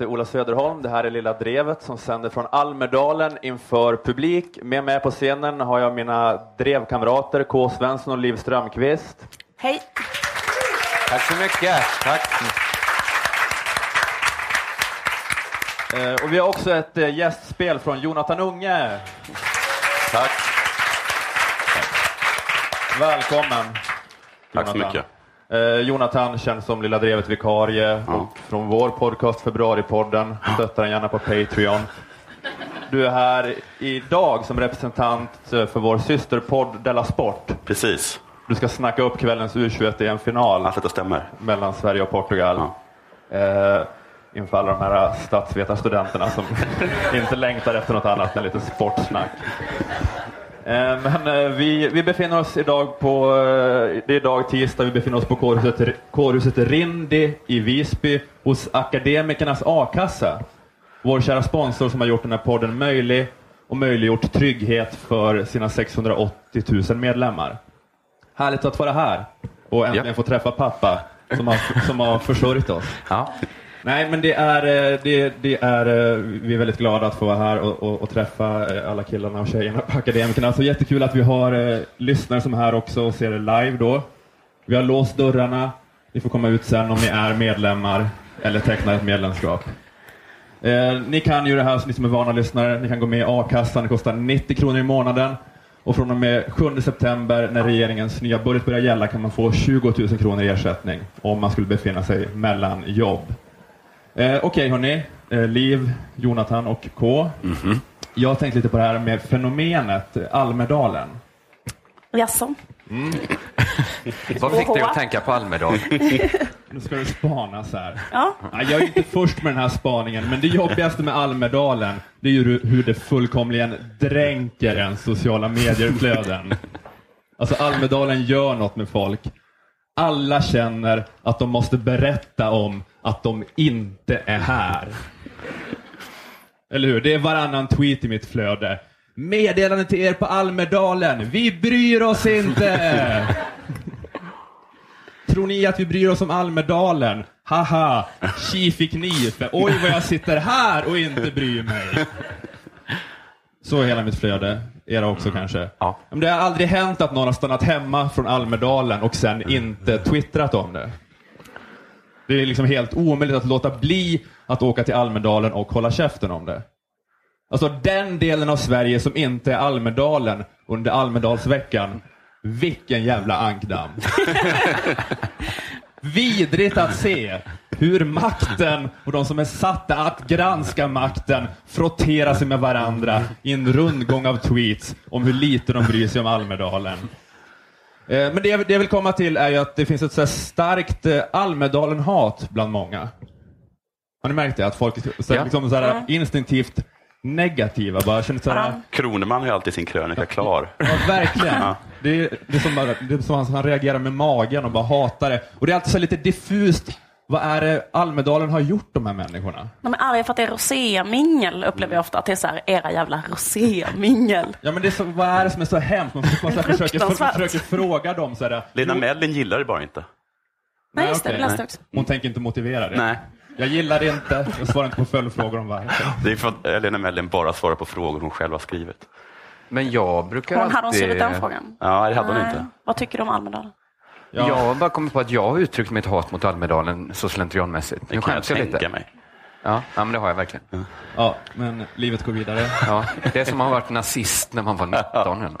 heter Ola Söderholm. Det här är Lilla Drevet som sänder från Almedalen inför publik. Med mig på scenen har jag mina drevkamrater K. Svensson och Liv Strömqvist. Hej! Tack så mycket. Tack. Eh, och vi har också ett eh, gästspel från Jonathan Unge. Tack. Välkommen. Tack så Jonathan. mycket. Eh, Jonathan känns som Lilla Drevet vikarie och från vår podcast Februaripodden. Stötta den gärna på Patreon. Du är här idag som representant eh, för vår systerpodd Della Sport. Precis. Du ska snacka upp kvällens U21 i en final Allt detta stämmer. mellan Sverige och Portugal. Eh, inför alla de här statsvetarstudenterna som inte längtar efter något annat än lite sportsnack. Eh, men eh, vi, vi befinner oss idag på, eh, det är idag tisdag, vi befinner oss på kårhuset, kårhuset Rindi i Visby hos Akademikernas A-kassa. Vår kära sponsor som har gjort den här podden möjlig och möjliggjort trygghet för sina 680 000 medlemmar. Härligt att vara här och äntligen Ja. få träffa pappa som har, som har försörjt oss. Ja. Nej, men det är, eh, det, det är, eh, vi är väldigt glada att få vara här och, och, och träffa eh, alla killarna och tjejerna på Akademikerna. Så jättekul att vi har eh, lyssnare som är här också och ser det live då. Vi har låst dörrarna. Ni får komma ut sen om ni är medlemmar eller tecknar ett medlemskap. Eh, ni kan ju det här, så ni som är vana lyssnare, ni kan gå med i a-kassan, det kostar 90 kronor i månaden. Och från och med 7 september när regeringens nya budget börjar gälla kan man få 20 000 kronor i ersättning om man skulle befinna sig mellan jobb. Eh, Okej hörni, eh, Liv, Jonathan och K. Jag har tänkt lite på det här med fenomenet Almedalen. Jaså? Vad fick dig att tänka på Almedal? Nu ska det spanas här. Ja. Nej, Jag är inte först med den här spaningen, men det jobbigaste med Almedalen, det är ju hur det fullkomligen dränker en sociala medier-flöden. Alltså Almedalen gör något med folk. Alla känner att de måste berätta om att de inte är här. Eller hur? Det är varannan tweet i mitt flöde. Meddelande till er på Almedalen. Vi bryr oss inte! Tror ni att vi bryr oss om Almedalen? Haha, tji fick ni, för oj vad jag sitter här och inte bryr mig. Så är hela mitt flöde. Era också kanske. Ja. Men det har aldrig hänt att någon har stannat hemma från Almedalen och sen inte twittrat om det. Det är liksom helt omöjligt att låta bli att åka till Almedalen och hålla käften om det. Alltså den delen av Sverige som inte är Almedalen under Almedalsveckan. Vilken jävla ankdamm. Vidrigt att se hur makten och de som är satta att granska makten frotterar sig med varandra i en rundgång av tweets om hur lite de bryr sig om Almedalen. Eh, Men det jag, det jag vill komma till är ju att det finns ett så här starkt eh, Almedalen-hat bland många. Har ni märkt det? Att folk är så här, Ja. liksom så här instinktivt negativa. Bara känner så här, Ja. Kroneman har ju alltid sin krönika klar. Ja, verkligen. Ja. Det, är, det, är som bara, det är som han, han reagerar med magen och bara hatar det. Och det är alltid så lite diffust. Vad är det Almedalen har gjort de här människorna? De är arga för att det är rosémingel upplever jag ofta. Att det är så här, era jävla rosémingel. Ja, men det är så, vad är det som är så hemskt? Man, man här försöker, Fruktansvärt. försöker fråga dem så här. Lena Mellin gillar det bara inte. Nej, just det. okej. Det också. Hon tänker inte motivera det. Nej. Jag gillar det inte. Jag svarar inte på följdfrågor om varför. Det är för att eh, Lena Mellin bara svarar på frågor hon själv har skrivit. Men jag brukar Hon, hade hon alltid... skrivit den frågan? Ja, det hade hon inte. Vad tycker du om Almedalen? Ja. Jag har bara kommit på att jag har uttryckt mitt hat mot Almedalen så slentrianmässigt. Det Nu kan jag jag tänka lite. mig. Ja, ja, men det har jag verkligen. ja, men livet går vidare. Ja, det är som att ha varit nazist när man var 19. Eller?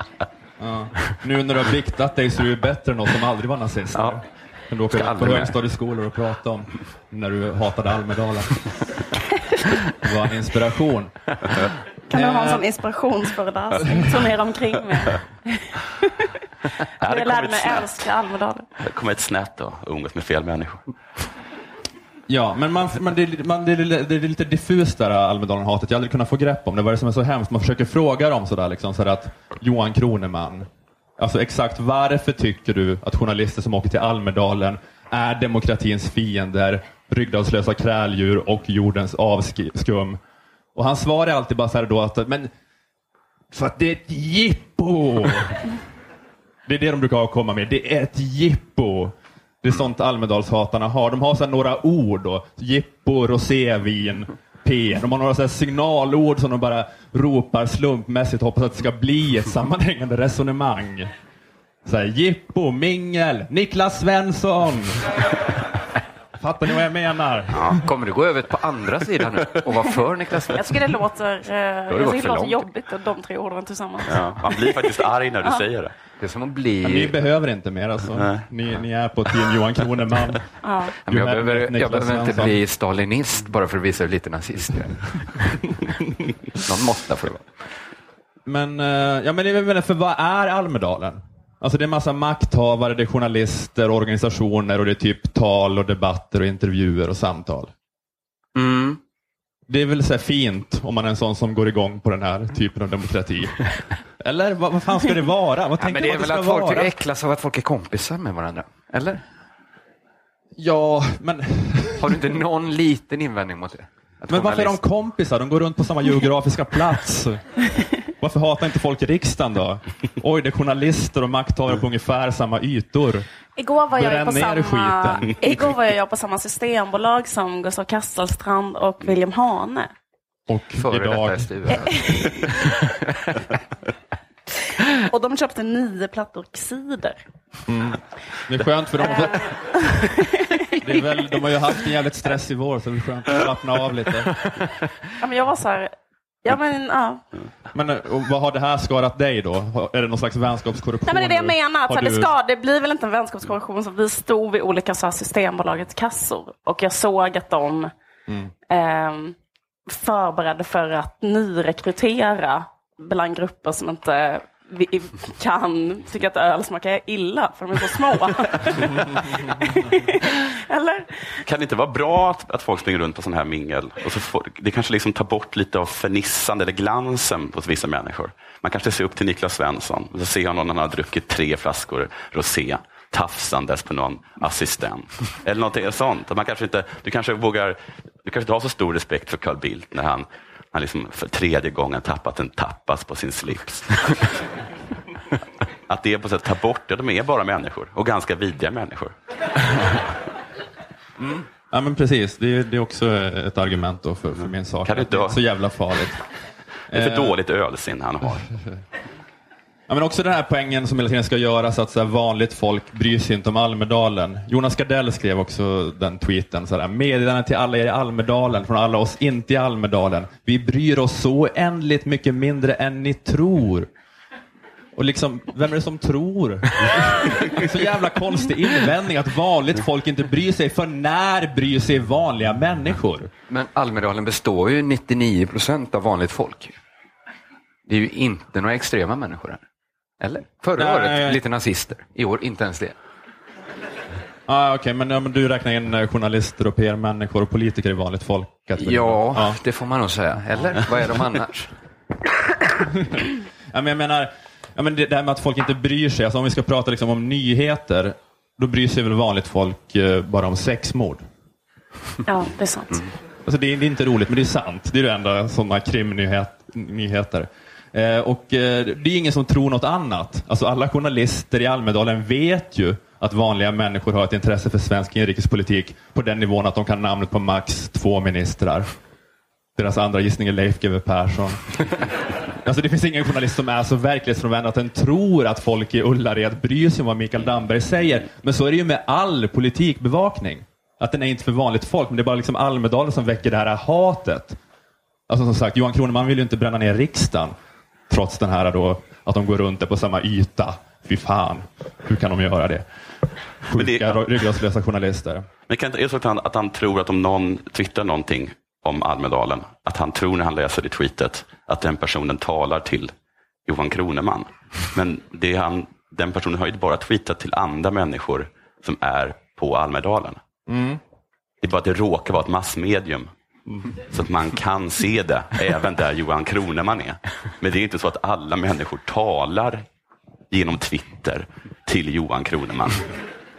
Ja. Nu när du har biktat dig så är du bättre än någon som aldrig var nazist. Ja. Kan du åka på högstadieskolor och prata om när du hatade Almedalen. Det var en inspiration. Kan du ha en Eh. sån inspirationsföreläsning? Turnera omkring med. Ja, det Jag lärde mig ett snett. älska Almedalen. Det kommer ett snett då, umgås med fel människor. Ja, men man, man, det, man, det, är lite- det är lite diffust där Almedalen-hatet. Jag har aldrig kunnat få grepp om det. Vad är det som är så hemskt? Man försöker fråga dem sådär, liksom, sådär att Johan Kroneman, alltså exakt varför tycker du att journalister som åker till Almedalen är demokratins fiender, ryggradslösa kräldjur och jordens avskum? Och hans svar är alltid bara så här då att, men för att det är ett jippo! Det är det de brukar komma med. Det är ett jippo. Det är sånt Almedalshatarna har. De har så här några ord då. Jippo, rosévin, P. De har några så här signalord som de bara ropar slumpmässigt och hoppas att det ska bli ett sammanhängande resonemang. Så här, Jippo, mingel, Niklas Svensson. Fattar ni vad jag menar? Ja. Kommer du gå över på andra sidan nu och vara för Niklas Jag tycker det låter, eh, jag tycker det låter jobbigt att de tre orden tillsammans. Ja, man blir faktiskt arg när du säger det. Det är som att Ja, ni bli... behöver inte mer alltså. Ni, ni är på team Johan Kroneman. Ja. Men jag, behöver, jag behöver inte bli stalinist bara för att visa hur lite nazist jag är. Någon måtta får det vara. Men, eh, ja, men menar, för vad är Almedalen? Alltså det är massa makthavare, det är journalister, organisationer och det är typ tal och debatter och intervjuer och samtal. Mm. Det är väl så fint om man är en sån som går igång på den här typen av demokrati. Eller vad, vad fan ska det vara? Vad Ja, tänker men det man är att det väl ska att folk vara? äcklas av att folk är kompisar med varandra? Eller? Ja, men, Har du inte någon liten invändning mot det? Att men varför är de kompisar? De går runt på samma geografiska plats. Varför hatar inte folk i riksdagen då? Oj, det är journalister och makthavare på ungefär samma ytor. Igår var jag på samma, skiten. igår var jag på samma systembolag som Gustav Kasselstrand och William Hane. Och Före idag... Och de köpte nio plattor cider. Det är skönt för dem. Det är väl, de har ju haft en jävligt stressig vår så det är skönt att slappna av lite. Ja, men jag var så här, ja men ja. Men och vad har det här skadat dig då? Är det någon slags vänskapskorruption? Nej, men det är det jag menar. Så här, det, du- ska, det blir väl inte en vänskapskorrektion. Så vi stod vid olika så här, Systembolagets kassor och jag såg att de ehm, förberedde för att nyrekrytera bland grupper som inte vi kan tycka att öl smakar illa för de är så små. Eller? Kan det inte vara bra att, att folk springer runt på sån här mingel? Och så får, det kanske liksom tar bort lite av fernissan eller glansen hos vissa människor. Man kanske ser upp till Niklas Svensson och så ser han någon han har druckit tre flaskor rosé tafsandes på någon assistent. Eller någonting sånt. Att man kanske inte, du kanske vågar, du kanske inte har så stor respekt för Carl Bildt när han, han liksom för tredje gången tappat en tapas på sin slips. Att det är på sätt ta bort det, de är bara människor och ganska vidriga människor. Ja men precis, det är, det är också ett argument för, för min sak. Kan du att det är så jävla farligt. Det är för Eh. dåligt ölsinne han har. Ja, men också den här poängen som hela tiden ska göras att så här, vanligt folk bryr sig inte om Almedalen. Jonas Gardell skrev också den tweeten. Så här, Meddelande till alla er i Almedalen från alla oss inte i Almedalen. Vi bryr oss så oändligt mycket mindre än ni tror. Och liksom, vem är det som tror? så jävla konstig invändning att vanligt folk inte bryr sig. För när bryr sig vanliga människor? Men Almedalen består ju 99 procent av vanligt folk. Det är ju inte några extrema människor här. Eller? Förra Nej. året lite nazister. I år inte ens det. Ah, Okej, men, ja, men du räknar in eh, journalister och PR-människor och politiker i vanligt folk? Ja, ja. det får man nog säga. Eller? Vad är de annars? Ja, men jag menar, ja, men det, det här med att folk inte bryr sig. Alltså, om vi ska prata liksom om nyheter, då bryr sig väl vanligt folk eh, bara om sexmord. Ja, det är sant. Alltså, det, är, det är inte roligt, men det är sant. Det är det enda sådana krimnyheter. Eh, och eh, det är ingen som tror något annat. Alltså, alla journalister i Almedalen vet ju att vanliga människor har ett intresse för svensk inrikespolitik på den nivån att de kan namnet på max två ministrar. Deras andra gissning är Leif GW Persson. Alltså det finns ingen journalist som är så verklighetsfrånvänd att den tror att folk i Ullared bryr sig om vad Mikael Damberg säger. Men så är det ju med all politikbevakning. Att den är inte för vanligt folk, men det är bara liksom Almedalen som väcker det här hatet. Alltså som sagt, Johan Kroneman vill ju inte bränna ner riksdagen. Trots den här då, att de går runt på samma yta. Fy fan, hur kan de göra det? Sjuka, ryggradslösa journalister. Men kan är det så att han, att han tror att om någon twittrar någonting om Almedalen, att han tror när han läser det tweetet att den personen talar till Johan Kroneman. Men det han, den personen har ju bara tweetat till andra människor som är på Almedalen. Det är bara att det råkar vara ett massmedium. Så att man kan se det även där Johan Kroneman är. Men det är inte så att alla människor talar genom Twitter till Johan Kroneman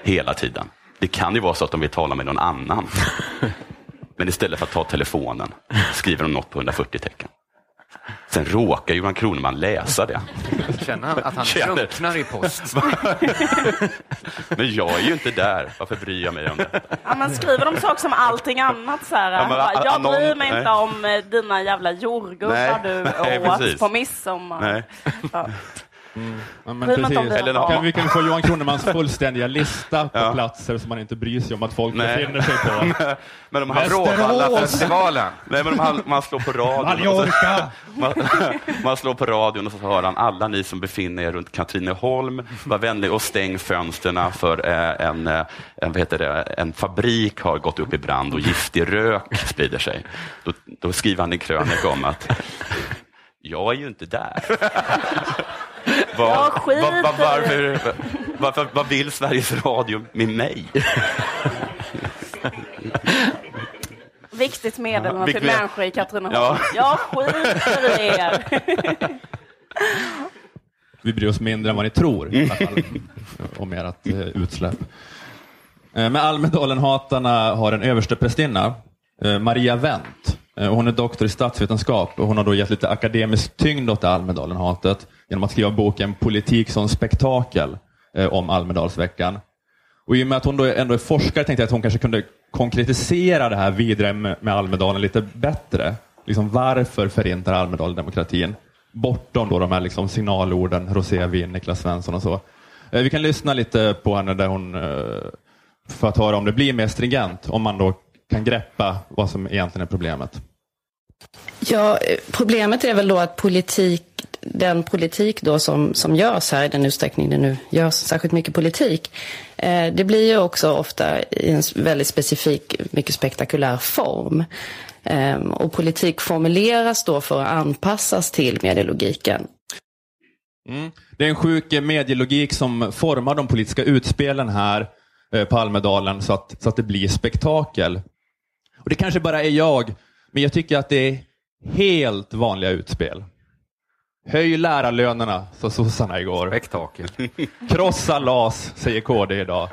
hela tiden. Det kan ju vara så att de vill tala med någon annan. Men istället för att ta telefonen skriver de något på 140 tecken. Sen råkar Johan Kroneman läsa det. Känner han att han Känner. drunknar i post? Men jag är ju inte där. Varför bryr jag mig om det? Ja, men skriver de saker som allting annat så här. Ja, men, bara, jag annon- bryr mig nej. inte om eh, dina jävla jordgubbar du nej, åt precis. på midsommar. Nej. Ja. Ja, men precis. Eller Kan vi kan få Johan Kronemans fullständiga lista på Ja. platser som man inte bryr sig om att folk Nej. befinner sig på. Men om han, Bråvallafestivalen. nej, men om han, man slår på radion. och så- Mallorca! Man, man slår på radion och så hör han alla ni som befinner er runt Katrineholm, var vänlig och stäng fönstren för eh, en, eh, en, vad heter det, en fabrik har gått upp i brand och giftig rök sprider sig. Då, då skriver han en krönika om att jag är ju inte där. Vad, Jag skiter vad, vad, varför, varför, vad vill Sveriges Radio med mig? Viktigt meddelande till med- människor i Katrineholm. Ja. Jag skiter i er. Vi bryr oss mindre än vad ni tror i alla fall, om ert eh, utsläpp. Eh, Men Almedalen-hatarna har en översteprästinna, eh, Maria Wendt. Eh, hon är doktor i statsvetenskap och hon har då gett lite akademisk tyngd åt Almedalen-hatet genom att skriva boken Politik som spektakel eh, om Almedalsveckan. Och I och med att hon då ändå är forskare tänkte jag att hon kanske kunde konkretisera det här vidare med, Almedalen lite bättre. Liksom varför förintar Almedalen demokratin? Bortom då de här liksom signalorden, rosévin, Niklas Svensson och så. Eh, vi kan lyssna lite på henne där hon, för att höra om det blir mer stringent, om man då kan greppa vad som egentligen är problemet. Ja, problemet är väl då att politik, den politik då som, som görs här, i den utsträckning det nu görs särskilt mycket politik, eh, det blir ju också ofta i en väldigt specifik, mycket spektakulär form. Eh, och politik formuleras då för att anpassas till medielogiken. Mm. Det är en sjuk medielogik som formar de politiska utspelen här eh, på Almedalen så att, så att det blir spektakel. Och Det kanske bara är jag, men jag tycker att det är helt vanliga utspel. Höj lärarlönerna, sa sossarna igår. Spektakel. Krossa LAS, säger KD idag.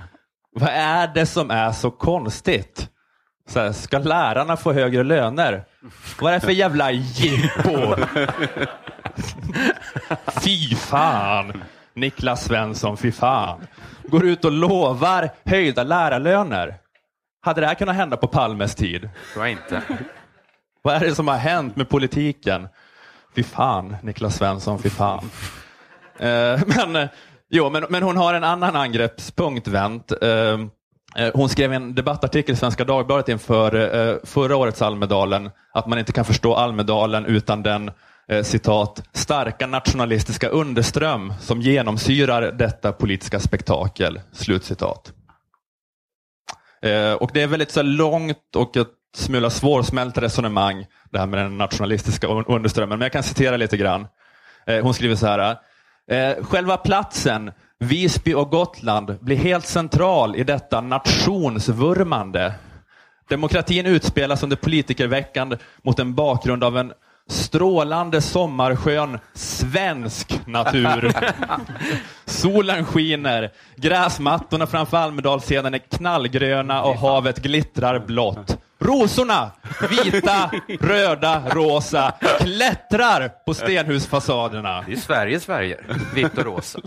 Vad är det som är så konstigt? Så här, ska lärarna få högre löner? Vad är det för jävla jippo? Fy fan! Niklas Svensson, fy fan. Går ut och lovar höjda lärarlöner. Hade det här kunnat hända på Palmes tid? Tror jag inte. Vad är det som har hänt med politiken? Fy fan, Niklas Svensson, fy fan. Eh, men, eh, jo, men, men hon har en annan angreppspunkt, Vänt. Eh, eh, hon skrev en debattartikel i Svenska Dagbladet inför eh, förra årets Almedalen, att man inte kan förstå Almedalen utan den eh, citat, starka nationalistiska underström som genomsyrar detta politiska spektakel. Slutcitat. Eh, och Det är väldigt så långt och ett smula svårsmält resonemang, det här med den nationalistiska underströmmen. Men jag kan citera lite grann. Eh, hon skriver så här. Eh, själva platsen, Visby och Gotland, blir helt central i detta nationsvurmande. Demokratin utspelas under politikerveckan mot en bakgrund av en strålande sommarskön svensk natur. Solen skiner, gräsmattorna framför Almedalsscenen är knallgröna och havet glittrar blått. Rosorna, vita, röda, rosa, klättrar på stenhusfasaderna. Det är Sverige, Sverige. Vitt och rosa.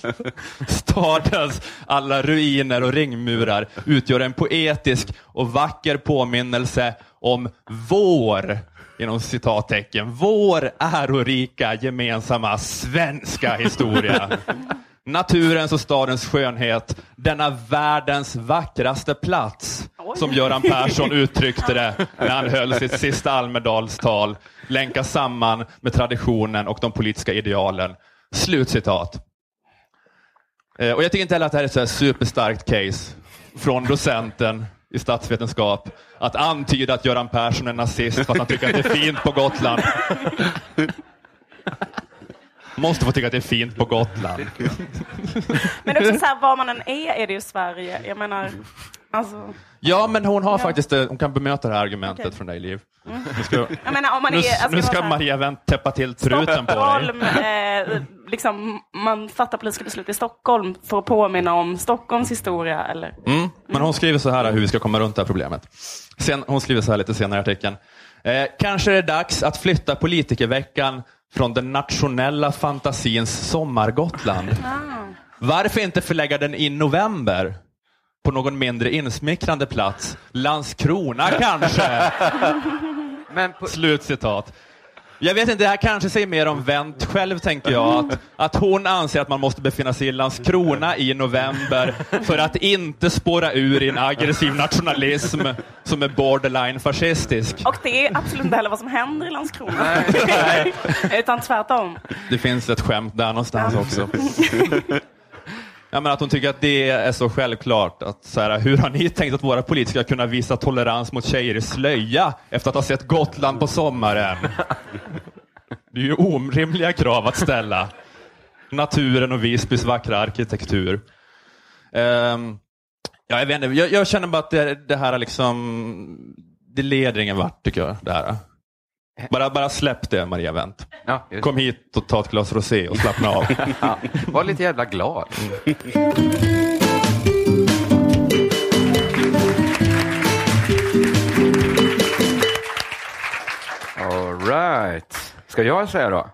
Stadens alla ruiner och ringmurar utgör en poetisk och vacker påminnelse om vår, inom citattecken, vår ärorika gemensamma svenska historia. Naturens och stadens skönhet, denna världens vackraste plats, Oj. som Göran Persson uttryckte det när han höll sitt sista Almedalstal, länkas samman med traditionen och de politiska idealen. Slutcitat. Eh, Och jag tycker inte heller att det här är ett superstarkt case från docenten i statsvetenskap att antyda att Göran Persson är nazist för att han tycker att det är fint på Gotland. Måste få tycka att det är fint på Gotland. Men också så här, var man än är, är det ju Sverige. Jag menar, alltså, Ja, men hon har Ja. faktiskt, eh, hon kan bemöta det här argumentet Okej. från dig, Liv. Nu ska, jag menar nu, är... Alltså, nu ska Maria Wendt täppa till truten på dig. Stockholm, eh, liksom, man fattar politiska beslut i Stockholm för att påminna om Stockholms historia. Eller? Mm. Men hon skriver så här hur vi ska komma runt det här problemet. Sen, hon skriver så här lite senare i artikeln. Eh, kanske är det dags att flytta politikerveckan från den nationella fantasins sommargotland. Varför inte förlägga den i november? På någon mindre insmickrande plats. Landskrona kanske? Men på, Slutcitat. Jag vet inte, det här kanske säger mer om Wendt själv, tänker jag. Att, att hon anser att man måste befinna sig i Landskrona i november för att inte spåra ur i en aggressiv nationalism som är borderline fascistisk. Och det är absolut inte heller vad som händer i Landskrona. Utan tvärtom. Det finns ett skämt där någonstans också. Ja, men att hon tycker att det är så självklart. Att, så här, hur har ni tänkt att våra politiker ska kunna visa tolerans mot tjejer i slöja efter att ha sett Gotland på sommaren? Det är ju orimliga krav att ställa. Naturen och Visbys vackra arkitektur. Um, ja, jag, vet inte, jag, jag känner bara att det, det här är liksom, det leder ingen vart tycker jag. Det här. Bara, bara släpp det Maria Wendt. ja, Kom hit och ta ett glas rosé och slappna av. ja, var lite jävla glad. All right. Ska jag säga då?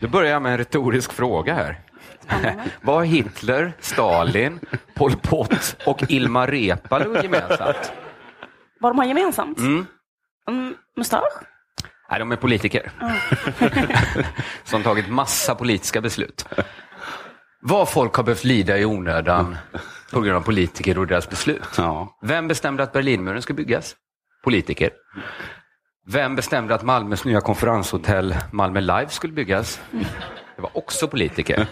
Då börjar jag med en retorisk fråga här. Vad har Hitler, Stalin, Pol Pot och Ilmar Reepalu gemensamt? Vad de har gemensamt? Mm. mustasch? Nej, de är politiker. Som tagit massa politiska beslut. Vad folk har behövt lida i onödan på grund av politiker och deras beslut. Ja. Vem bestämde att Berlinmuren ska byggas? Politiker. Vem bestämde att Malmös nya konferenshotell Malmö Live skulle byggas? Det var också politiker.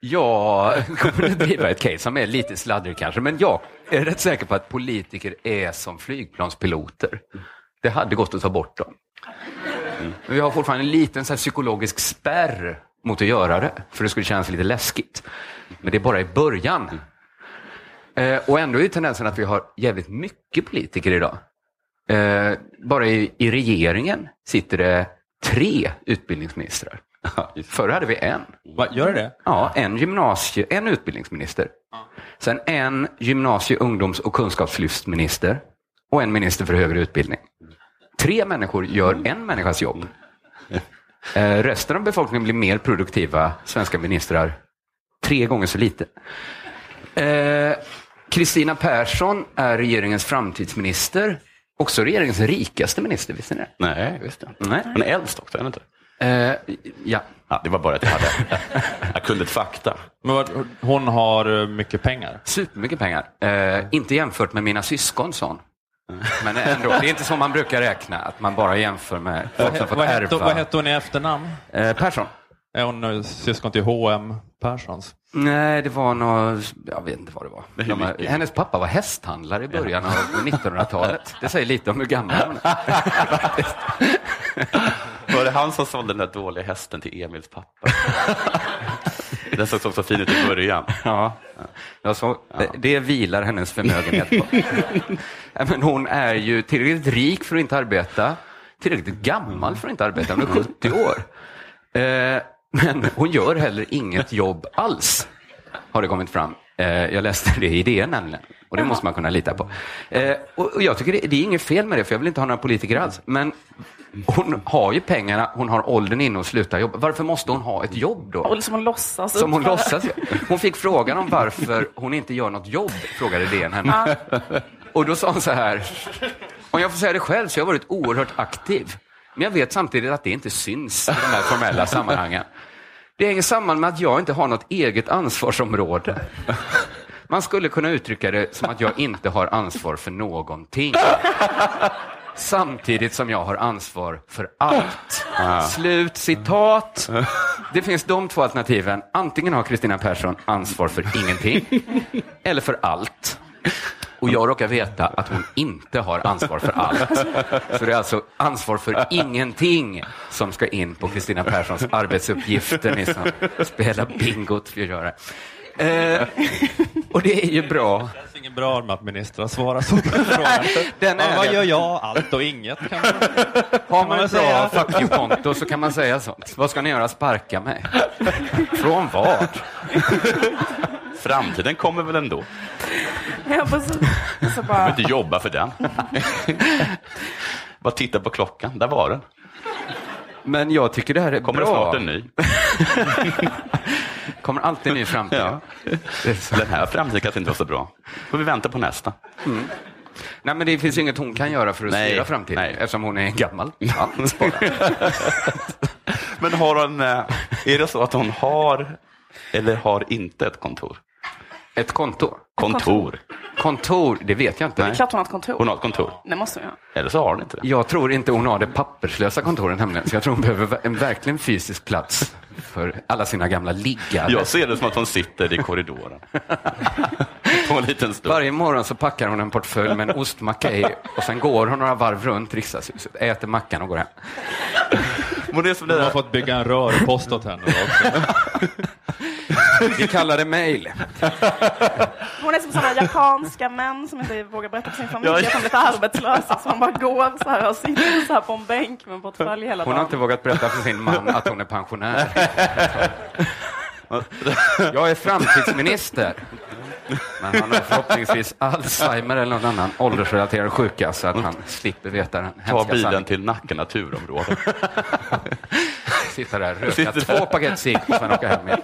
Jag kommer att driva ett case som är lite sladdrig kanske, men jag är rätt säker på att politiker är som flygplanspiloter. Det hade gått att ta bort dem. Men vi har fortfarande en liten så psykologisk spärr mot att göra det, för det skulle kännas lite läskigt. Men det är bara i början. Eh, och ändå är tendensen att vi har jävligt mycket politiker idag. Eh, bara i, i regeringen sitter det tre utbildningsministrar. Förr hade vi en. Va, gör det? Ja, en gymnasie, en utbildningsminister. Sen en gymnasie-, ungdoms och kunskapslyftminister och en minister för högre utbildning. Tre människor gör en människas jobb. Eh, resten av befolkningen blir mer produktiva svenska ministrar tre gånger så lite. Eh, Kristina Persson är regeringens framtidsminister. Också regeringens rikaste minister, visste ni det? Nej, det. Nej. Hon är äldst också, är inte? Eh, ja. Ja, det var bara att jag hade. Jag kunde ett fakta. Men vad, hon har eh, mycket pengar. Supermycket pengar. Eh, inte jämfört med mina syskon, sa hon. Men ändå, det är inte så man brukar räkna, att man bara jämför med folk som fått Vad hette, ärva. vad hette hon i efternamn? Eh, Persson? Är hon eh, syskon till H.M. Perssons? Nej, det var något, jag vet inte vad det var. De, har- hennes pappa var hästhandlare i början av 1900-talet. Det säger lite om hur gammal hon är. Var det han som sålde den där dåliga hästen till Emils pappa? Den såg också fin ut i början. Ja, ja så, det vilar hennes förmögenhet på. Ja, Men hon är ju tillräckligt rik för att inte arbeta, tillräckligt gammal för att inte arbeta. Hon är 70 år. Eh, Men hon gör heller inget jobb alls, har det kommit fram. Eh, Jag läste det i DN nämligen, och det måste man kunna lita på. Eh, Och och jag tycker det, det är inget fel med det, för jag vill inte ha några politiker alls. Men hon har ju pengarna, hon har åldern inne och slutar jobba. Varför måste hon ha ett jobb då? Och liksom hon låtsas Som hon låtsas. Hon fick frågan om varför hon inte gör något jobb, frågade DN henne. Och då sa hon så här, om jag får säga det själv så har jag varit oerhört aktiv. Men jag vet samtidigt att det inte syns i de här formella sammanhangen. Det hänger samman med att jag inte har något eget ansvarsområde. Man skulle kunna uttrycka det som att jag inte har ansvar för någonting. Samtidigt som jag har ansvar för allt. Slut citat. Det finns de två alternativen. Antingen har Kristina Persson ansvar för ingenting eller för allt. Och jag råkar veta att hon inte har ansvar för allt. Så det är alltså ansvar för ingenting som ska in på Kristina Perssons arbetsuppgifter, ni som spelar bingot för att göra. Eh, och det är ju bra. Bra med att ministrar svarar så på den frågan. Den Ja, är vad gör jag? Allt och inget. Kan man... Har man ett bra fuck you-konto så kan man säga sånt. Vad ska ni göra? Sparka mig? Från vad? Framtiden kommer väl ändå. Ja, precis. Så bara, inte jobba för den. Bara titta på klockan, där var den. Men jag tycker det här är Kommer det bra. snart en ny? Kommer alltid en ny framtid. Ja. Den här framtiden kanske inte var så bra. får vi vänta på nästa. Nej, men det finns inget hon kan göra för att Nej, styra framtiden nej. eftersom hon är gammal. Allt bara. Men har hon, eh, är det så att hon har eller har inte ett kontor? Ett konto. Kontor. Kontor, det vet jag inte. Det är klart hon har ett kontor. Hon har ett kontor. Det måste hon ha. Eller så har hon inte det. Jag tror inte hon har det papperslösa kontoret nämligen. Så jag tror hon behöver en verkligen fysisk plats för alla sina gamla liggare. Jag ser det som att hon sitter i korridoren. på en liten stol. Varje morgon så packar hon en portfölj med en ostmacka i och sen går hon några varv runt riksdagshuset, äter mackan och går hem. De har fått bygga en rörpost åt henne också. Vi kallar det mail. Hon är som sådana japanska män som inte vågar berätta för sin familj att de är lite arbetslösa. Så de bara går så här och sitter så här på en bänk med en portfölj hela Hon har dagen. inte vågat berätta för sin man att hon är pensionär. Jag är framtidsminister. Men han har förhoppningsvis Alzheimer eller någon annan åldersrelaterad sjuka så att han slipper veta den ta hemska bilen sanningen. till Nacka naturområde. Sitta där, röka Sitter två paket cigg och sen åka hem igen.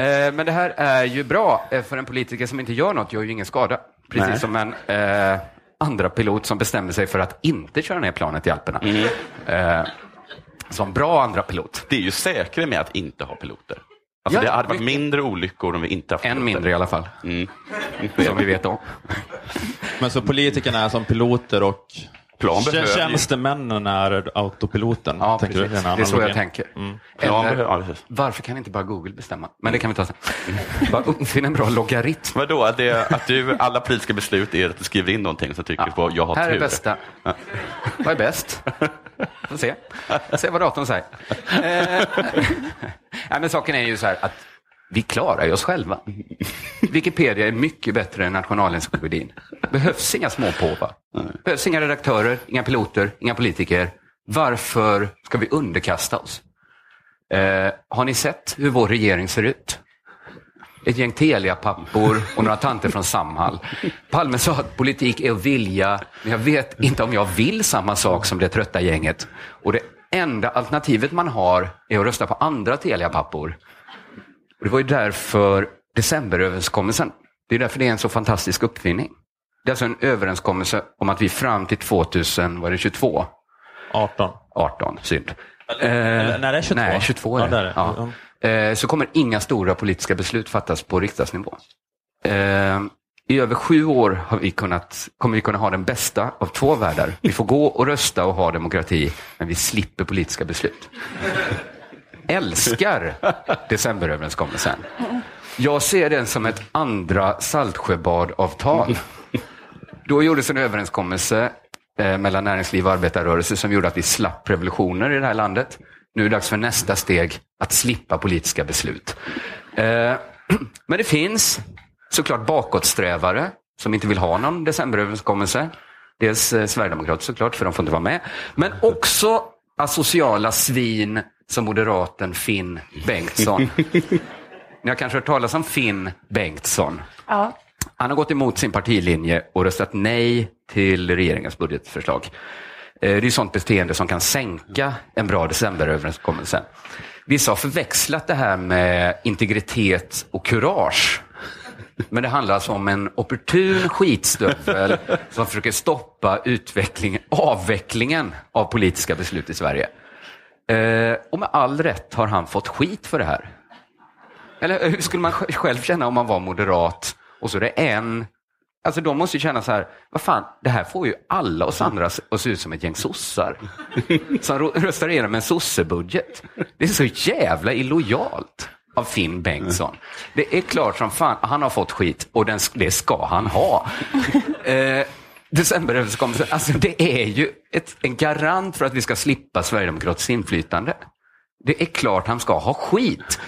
Eh, Men det här är ju bra, eh, för en politiker som inte gör något gör ju ingen skada. Precis Nej. som en eh, andra pilot som bestämmer sig för att inte köra ner planet i Alperna. Mm. Eh, som bra andra pilot. Det är ju säkrare med att inte ha piloter. Alltså Ja, det hade varit mycket. mindre olyckor om vi inte haft En piloter. mindre i alla fall, Mm. som vi vet om. Men så politikerna är som piloter och Plan behöver ju- tjänstemännen är autopiloten? Ja, tänker du? Det är så jag tänker. Plan Eller, behöver- ja, varför kan inte bara Google bestämma? Men det kan vi ta sen. Bara uppfinna en bra logaritm. Vadå, att, det, att du, alla politiska beslut är att du skriver in någonting som tycker på jag har Här tur. är bästa. Vad är bäst? Får se. Se vad datorn säger. Eh, nej, men saken är ju så här att vi klarar ju oss själva. Wikipedia är mycket bättre än Nationalencyklopedin. Behövs inga småpåvar. Behövs inga redaktörer, inga piloter, inga politiker. Varför ska vi underkasta oss? Eh, har ni sett hur vår regering ser ut? Ett gäng Telia-pappor och några tanter från Samhall. Palme sa att politik är att vilja, men jag vet inte om jag vill samma sak som det trötta gänget. Och det enda alternativet man har är att rösta på andra Telia-pappor. Och det var ju därför decemberöverenskommelsen, det är därför det är en så fantastisk uppfinning. Det är alltså en överenskommelse om att vi fram till 2000, var det 22? 18. 18, synd. eller- nej, det är 22. Nej, 22 är Ja, det. det är det. Ja. Eh, Så kommer inga stora politiska beslut fattas på riksdagsnivå. Eh, I över sju år har vi kunnat, kommer vi kunna ha den bästa av två världar. Vi får gå och rösta och ha demokrati, men vi slipper politiska beslut. Älskar decemberöverenskommelsen. Jag ser den som ett andra Saltsjöbadavtal. Då gjordes en överenskommelse eh, mellan näringsliv och arbetarrörelse som gjorde att vi slapp revolutioner i det här landet. Nu är det dags för nästa steg, att slippa politiska beslut. Eh, men det finns såklart bakåtsträvare som inte vill ha någon decemberöverenskommelse. Dels eh, Sverigedemokraterna Sverigedemokrater såklart, för de får inte vara med. Men också asociala svin som moderaten Finn Bengtsson. Ni har kanske hört talas om Finn Bengtsson. Ja. Han har gått emot sin partilinje och röstat nej till regeringens budgetförslag. Eh, Det är sånt beteende som kan sänka en bra decemberöverenskommelse. Vissa har förväxlat det här med integritet och kurage. Men det handlar alltså om en opportun skitstövel som försöker stoppa utvecklingen, avvecklingen av politiska beslut i Sverige. Eh, Och med all rätt har han fått skit för det här. Eller hur skulle man själv känna om man var moderat och så är det en Alltså de måste ju känna så här, vad fan, det här får ju alla oss andra att se ut som ett gäng sossar. Som röstar igenom en sossebudget. Det är så jävla illojalt av Finn Bengtsson. Det är klart som fan, han har fått skit och den, det ska han ha. Eh, Decemberöverenskommelsen, alltså det är ju ett, en garant för att vi ska slippa Sverigedemokratiskt inflytande. Det är klart han ska ha skit.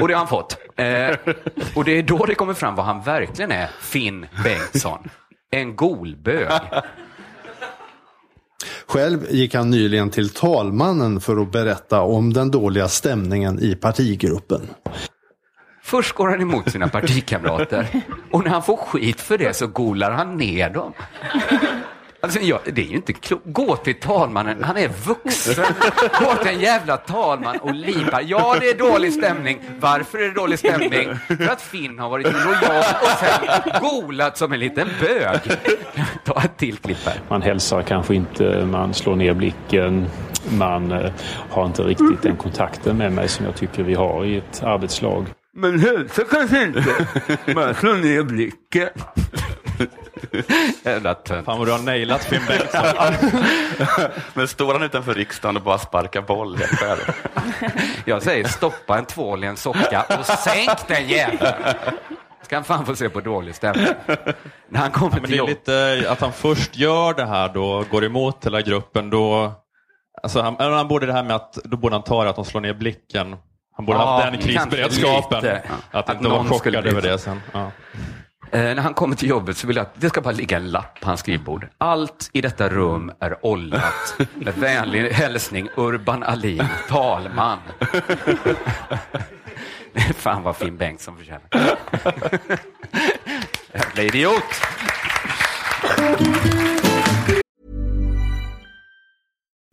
Och det har han fått. Eh, och det är då det kommer fram vad han verkligen är, Finn Bengtsson. En golbög. Själv gick han nyligen till talmannen för att berätta om den dåliga stämningen i partigruppen. Först går han emot sina partikamrater och när han får skit för det så golar han ner dem. Alltså, ja, det är ju inte klokt. Gå till talmannen, han är vuxen. Gå till en jävla talman och lipa. Ja, det är dålig stämning. Varför är det dålig stämning? För att Finn har varit lojal och sen golat som en liten bög. Ta ett till klipp här. Man hälsar kanske inte, man slår ner blicken, man eh, har inte riktigt den kontakten med mig som jag tycker vi har i ett arbetslag. Men hälsa kanske inte. Man slår ner blicken. Jävla tönt. Fan vad du har nailat Finn Bengtsson. Men står han utanför riksdagen och bara sparkar boll helt själv? Jag säger stoppa en tvål i en socka och sänk den jäveln. Ska han fan få se på dålig stämning. När han kommer Men till det är jobb. lite att han först gör det här då, går emot hela gruppen, då... Alltså han, eller han borde det här med att, då borde han ta det att de slår ner blicken. Han borde Ja, haft den krisberedskapen. Att, Att inte vara chockad över det sen. Ja. Eh, när han kommer till jobbet så vill jag att det ska bara ligga en lapp på hans skrivbord. Allt i detta rum är ollat. Med vänlig hälsning Urban Alin, talman. Fan vad Finn Bengtsson förtjänar. Jävla idiot!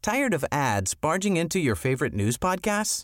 Tired of ads barging into your favorite news podcasts?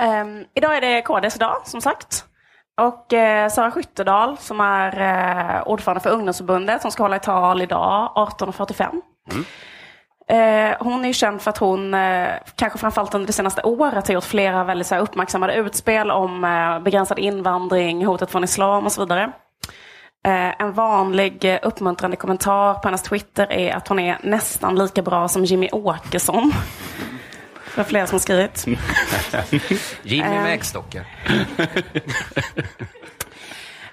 Ehm, idag är det KDs dag, som sagt. Och eh, Sara Skyttedal, som är eh, ordförande för ungdomsförbundet, som ska hålla ett tal idag 18.45. Eh, hon är känd för att hon, eh, kanske framförallt under det senaste året, har gjort flera väldigt så här, uppmärksammade utspel om eh, begränsad invandring, hotet från islam och så vidare. Eh, en vanlig eh, uppmuntrande kommentar på hennes Twitter är att hon är nästan lika bra som Jimmy Åkesson. Det är flera som skrivit. Jimmy Eh. med äggstockar.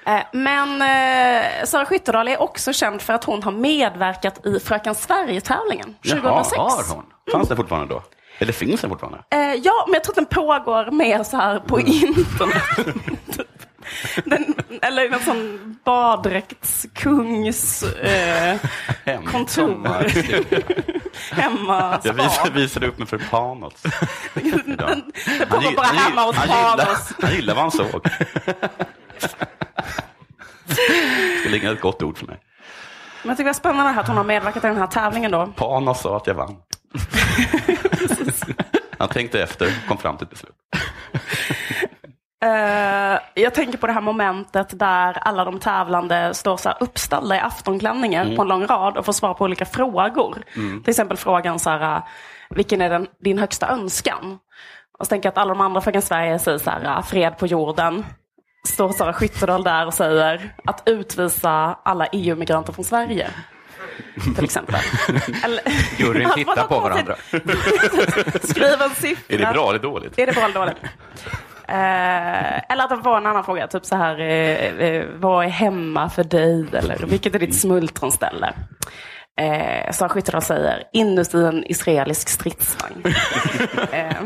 Eh, Men eh, Sara Skyttedal är också känd för att hon har medverkat i Fröken Sverige-tävlingen 2006. Jaha, har hon? Fanns det fortfarande då? Eller finns det fortfarande? Eh, ja, men jag tror att den pågår mer så här på internet. den, eller en sån baddräktskungs eh, Hem, kontor. hemma. Jag visade, visade upp mig för Panos. Den, den Han pågår bara hemma hos han gillar- Panos. Han gillar vad han såg. Skulle inga ett gott ord för mig. Men jag tycker det är spännande här att hon har medverkat i den här tävlingen då. Panos sa att jag vann. Han tänkte efter, kom fram till ett beslut. Eh, jag tänker på det här momentet där alla de tävlande står så uppställda i aftonklänningar på en lång rad och får svar på olika frågor. Till exempel frågan så här, uh, vilken är den, din högsta önskan? Och så tänker jag att alla de andra Fröken Sverige säger så här, uh, fred på jorden. Står Sara Skyttedal där och säger att utvisa alla EU-migranter från Sverige. Till exempel. Eller, Juryn tittar på varandra. Skriv en siffra. Är det bra eller dåligt? Är det bra eller dåligt? Eh, eller att det var en annan fråga, typ så här, eh, eh, vad är hemma för dig? Eller vilket är ditt smultronställe? Eh, Sara Skyttedal säger, inuti en israelisk stridsvagn. eh,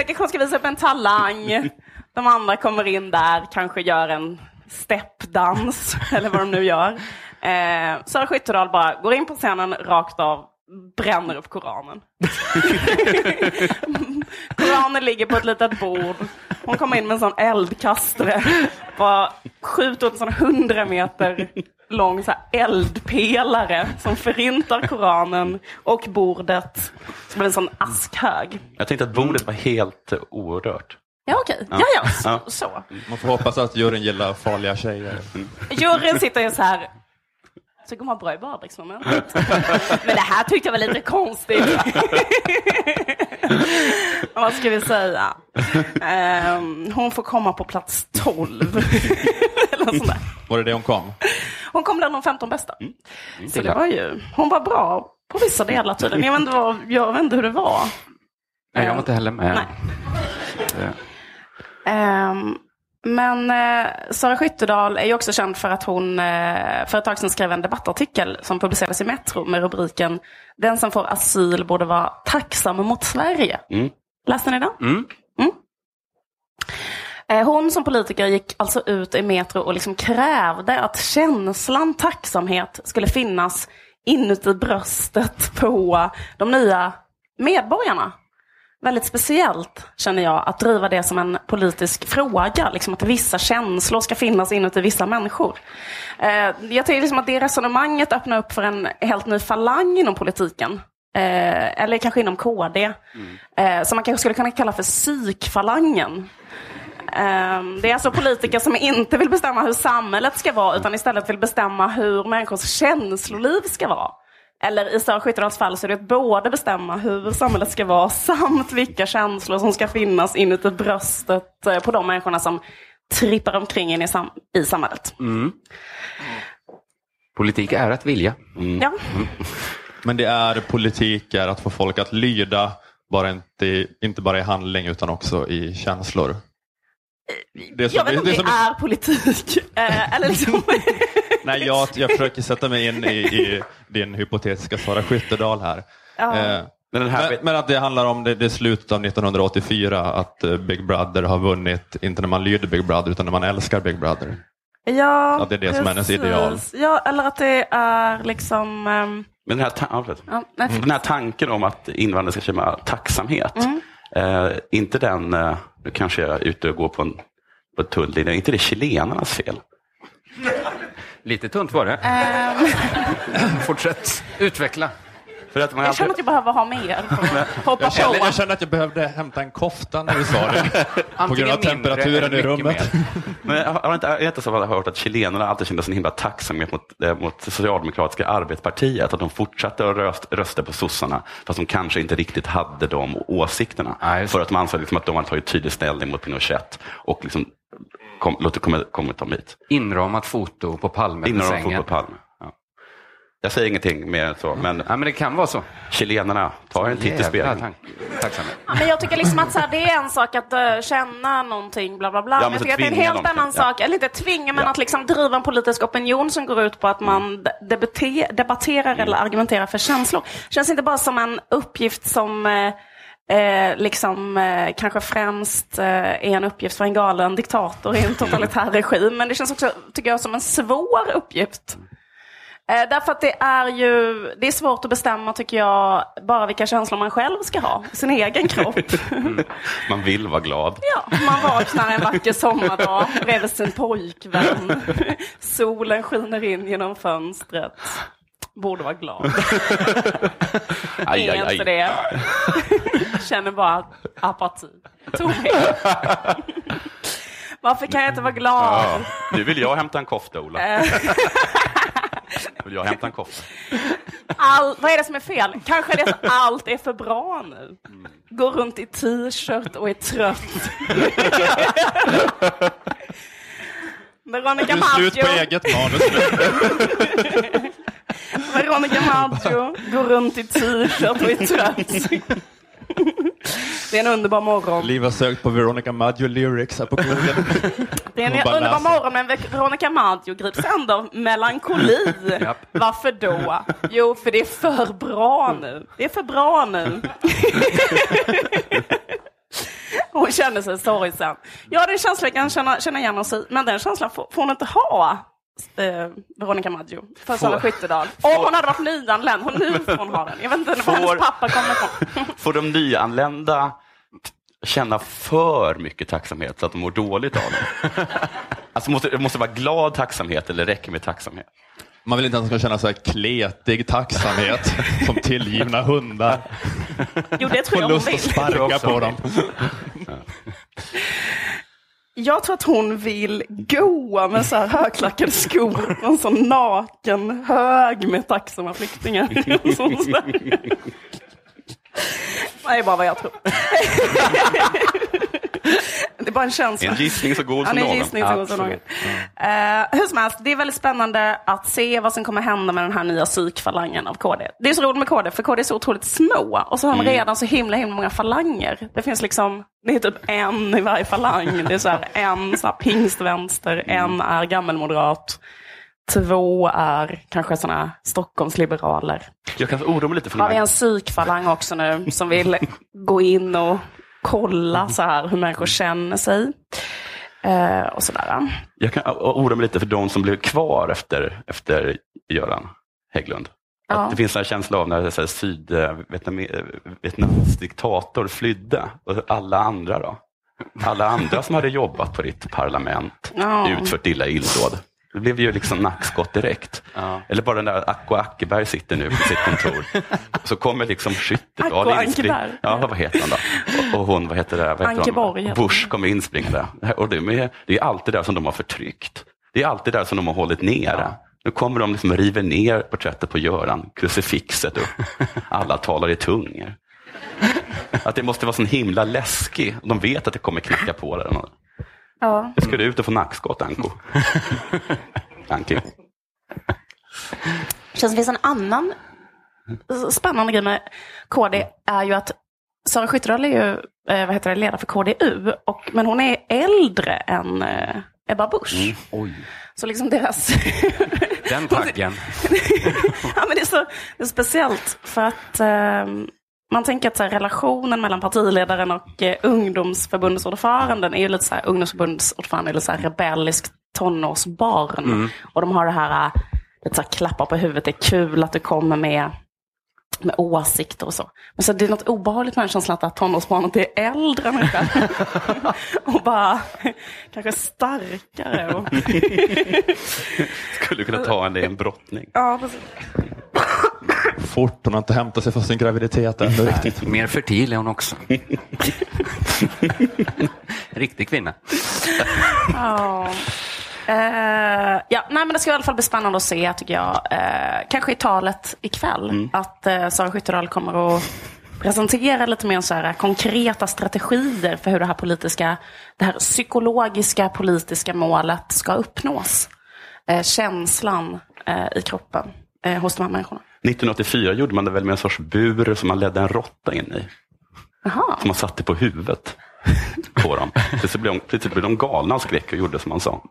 eh, hon ska visa upp en talang. De andra kommer in där, kanske gör en steppdans, eller vad de nu gör. Eh, Sara Skyttedal bara går in på scenen rakt av, bränner upp Koranen. Koranen ligger på ett litet bord. Hon kommer in med en sån eldkastare. Bara skjuter ut en sån 100 meter lång så här eldpelare som förintar Koranen och bordet som är en sån askhög. Jag tänkte att bordet var helt eh, orört. Ja okej, ja ja, så. Ja. så. Man får hoppas att juryn gillar farliga tjejer. Juryn sitter ju så här. Så går man bra i baddräktsmomentet. Men det här tyckte jag var lite konstigt. Vad ska vi säga? Ehm, hon får komma på plats 12. Eller något sånt där. Var det det hon kom? Hon kom bland de 15 bästa. Så det var ju, hon var bra på vissa delar tydligen. Jag vet inte, vad, jag vet inte hur det var. Nej, jag var inte heller med. Nej. Men eh, Sara Skyttedal är ju också känd för att hon eh, för ett tag sedan skrev en debattartikel som publicerades i Metro med rubriken Den som får asyl borde vara tacksam mot Sverige. Mm. Läste ni den? Mm. Eh, Hon som politiker gick alltså ut i Metro och liksom krävde att känslan tacksamhet skulle finnas inuti bröstet på de nya medborgarna. Väldigt speciellt känner jag att driva det som en politisk fråga. Liksom att vissa känslor ska finnas inuti vissa människor. Eh, Jag tycker liksom att det resonemanget öppnar upp för en helt ny falang inom politiken. Eh, eller kanske inom KD. Eh, som man kanske skulle kunna kalla för psykfalangen. Ehm, Det är alltså politiker som inte vill bestämma hur samhället ska vara utan istället vill bestämma hur människors känsloliv ska vara. Eller i Sara Skyttedals fall så är det att både bestämma hur samhället ska vara samt vilka känslor som ska finnas inuti bröstet eh, på de människorna som trippar omkring in i, sam- i samhället. Politik är att vilja. Ja. Men det är politik är att få folk att lyda, bara inte, inte bara i handling utan också i känslor. Det är som- Jag vet inte om det det är som- är politik. Eh, Eller liksom... Nej, jag, jag försöker sätta mig in i, i din hypotetiska Sara Skyttedal här. Ja. Eh, Men här, men, men att det handlar om det, det slutet av 1984, att eh, Big Brother har vunnit, inte när man lyder Big Brother utan när man älskar Big Brother. Ja, Att det är det som är hennes precis. ideal. Ja, eller att det är liksom... ehm, men den, här ta- ja, nej, den här tanken om att invandrare ska känna tacksamhet, Mm. eh, inte den, eh, nu kanske jag är ute och går på en, på tull linje, inte det chilenarnas fel? Lite tunt var det. ehm, Fortsätt utveckla. För att man jag känner att jag behöver ha mer. Hoppa Jag kände, på. jag kände att jag behövde hämta en kofta när du sa det. På grund av temperaturen i rummet. Men jag har inte, jag har hört att chilenarna alltid kände en himla tacksamhet mot, eh, mot Socialdemokratiska arbetspartiet, att de fortsatte att röst, rösta på sossarna, fast de kanske inte riktigt hade de åsikterna. Det. för att de ansåg liksom att de hade tagit tydlig ställning mot Pinochet och liksom kom, låtit komma, kommit dem hit. Inramat foto på Palme får sängen. på Palme. Ja. Jag säger ingenting mer än så, men Ja, men det kan vara så. chilenarna, ta en titt i spegeln. Ja, men jag tycker liksom att så här, det är en sak att uh, känna någonting, bla bla bla. men men jag tycker att det är en helt till- annan ja. sak, eller inte tvinga, men Ja. att liksom driva en politisk opinion som går ut på att man debate- debatterar eller argumenterar för känslor. Känns inte bara som en uppgift som eh, eh, liksom eh, kanske främst eh, är en uppgift för en galen diktator i en totalitär regim, men det känns också, tycker jag, som en svår uppgift. Eh, därför att det är ju det är svårt att bestämma, tycker jag, bara vilka känslor man själv ska ha i sin egen kropp. Man vill vara glad. Ja, man vaknar en vacker sommardag bredvid sin pojkvän. Solen skiner in genom fönstret. Borde vara glad. Aj, aj, är inte aj. det. Känner bara apati. Tomhet. Varför kan jag inte vara glad? Ja. Nu vill jag hämta en kofta, Ola. Eh, Vill jag hämta en kofta? All, vad är det som är fel? Kanske är det att allt är för bra nu. Går runt i t-shirt och är trött. Veronica Du är slut på Maggio. eget manus nu. Veronica Maggio går runt i t-shirt och är trött. Det är en underbar morgon. Liv har sökt på Veronica Maggio lyrics här på Google. Det är en underbar morgon men Veronica Maggio grips ändå av melankoli. Varför då? Jo, för det är för bra nu. Det är för bra nu. Hon känner sig sorgsen. Ja, den känslan kan känna, känna igen i, men den känslan får, får hon inte ha. Eh, Veronica Maggio för Sara Skyttedal. Om hon hade varit nyanländ, hon nu får hon ha den. Jag vet inte var hennes pappa kommer ifrån. Får de nyanlända känna för mycket tacksamhet så att de mår dåligt av det? Alltså måste, det måste vara glad tacksamhet eller räcker med tacksamhet? Man vill inte att de ska känna så här kletig tacksamhet som tillgivna hundar. Jo, det tror jag hon lust vill. att sparka på dem. Jag tror att hon vill goa med så här högklackade skor på en sån naken hög med tacksamma flyktingar. Det är bara vad jag tror. Det bara en känsla. En gissning så god som är någon. gissning så god som någon. Eh, hur som helst, det är väldigt spännande att se vad som kommer hända med den här nya psykfalangen av KD. Det är så roligt med KD, för KD är så otroligt små och så har de Mm. redan så himla, himla många falanger. Det finns liksom, det är typ en i varje falang. Det är så här, en så här pingstvänster, Mm. en är gammelmoderat. Två är kanske sådana Stockholmsliberaler. Jag kan oroa mig lite för Har vi en psykfalang också nu som vill gå in och kolla så här hur människor känner sig. Eh, och sådär. Jag kan oroa mig lite för de som blev kvar efter, efter Göran Hägglund. Ja. Att det finns en känsla av när här, Sydvietnams diktator flydde. Och alla andra då? Alla andra som hade jobbat på ditt parlament, Ja. utfört illa illdåd. Det blev ju liksom nackskott direkt. Eller bara den där Acko Ackeberg sitter nu på sitt kontor. Så kommer liksom skyttet. Acko Ankeberg. Ja, vad heter hon då? Och, hon, vad heter det? Vad heter Anke hon? Borg heter Bush kommer inspringande. Och det, är, det är alltid det som de har förtryckt. Det är alltid det som de har hållit nere. Nu kommer de liksom och river ner porträttet på Göran, krucifixet upp. Alla talar i tungor. Att det måste vara så himla läskigt. De vet att det kommer knacka på där. Ja. Jag ska du ut och få nackskott, Anko. Anki. Känns som det finns en annan spännande grej med KD är ju att Sara Skyttedal är ju eh, vad heter det, ledare för KDU, och, men hon är äldre än eh, Ebba Busch. Oj, Så liksom deras... den taggen. ja, men det, är så, det är speciellt för att eh, man tänker att så här, relationen mellan partiledaren och eh, ungdomsförbundsordföranden är ju lite så här, ungdomsförbundsordföranden är lite så här rebelliskt tonårsbarn. Och de har det här, eh, lite så här klappar på huvudet, det är kul att du kommer med med åsikter och så. Men så det är något obehagligt med den känslan att tonårsbarnet är äldre än och bara kanske starkare. Och... Skulle kunna ta en i en brottning. ja, precis. Fort, hon har inte hämtat sig från sin graviditet ännu riktigt. Mer fertil är hon också. Riktig kvinna. Ja. Eh, ja, nej, men det ska i alla fall bli spännande att se, tycker jag. Eh, kanske i talet ikväll, att uh, Sara Skyttedal kommer att presentera lite mer så här, konkreta strategier för hur det här politiska, det här psykologiska politiska målet ska uppnås. Eh, känslan eh, i kroppen eh, hos de här människorna. 1984 gjorde man det väl med en sorts bur som man ledde en råtta in i. Jaha. Som man satte på huvudet på dem. Plötsligt blev de, plötsligt blev de galna av skräck och gjorde som man sa.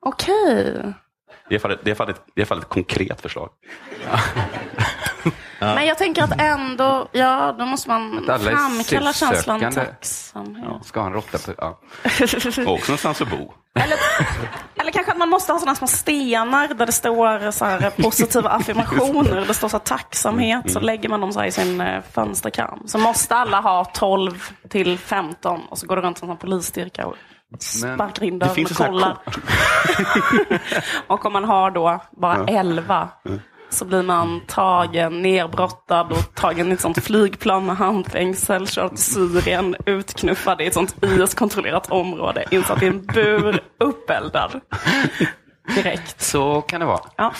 Okej. Det är i alla fall ett, det är det är i alla fall ett konkret förslag. Men jag tänker att ändå, ja, då måste man framkalla känslan tacksamhet. Ja, ska ha en råtta på... Ja. Och också någonstans att bo. Eller, eller kanske att man måste ha sådana små stenar där det står så här positiva affirmationer. Det står så här tacksamhet. Så lägger man dem så här i sin eh, fönsterkram. Så måste alla ha 12 till 15 och så går det runt en polisstyrka och sparkar in dörren och kollar. och om man har då bara 11 så blir man tagen, nerbrottad och tagen i ett sånt flygplan med handfängsel, körd till Syrien, utknuffad i ett sånt IS-kontrollerat område, insatt i en bur, uppeldad. Direkt. Så kan det vara. Ja.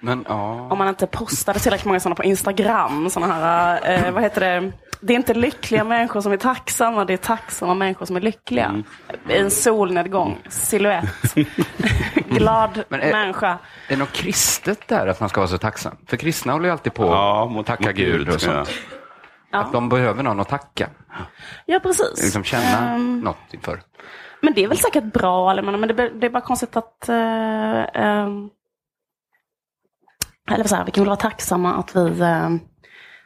Men ja, Om man inte postade tillräckligt många sådana på Instagram, sådana här, eh, vad heter det, det är inte lyckliga människor som är tacksamma, det är tacksamma människor som är lyckliga. I en solnedgång, silhuett, glad Men är- människa. är det något kristet där att man ska vara så tacksam? För kristna håller ju alltid på Ja, att mot- tacka mot Gud och sånt. Att de behöver någon att tacka. Ja, precis. Liksom känna Ehm, något inför. Men det är väl säkert bra, men det, är bara konstigt att... eh, ehm, eller så här, vi kan väl vara tacksamma att vi eh,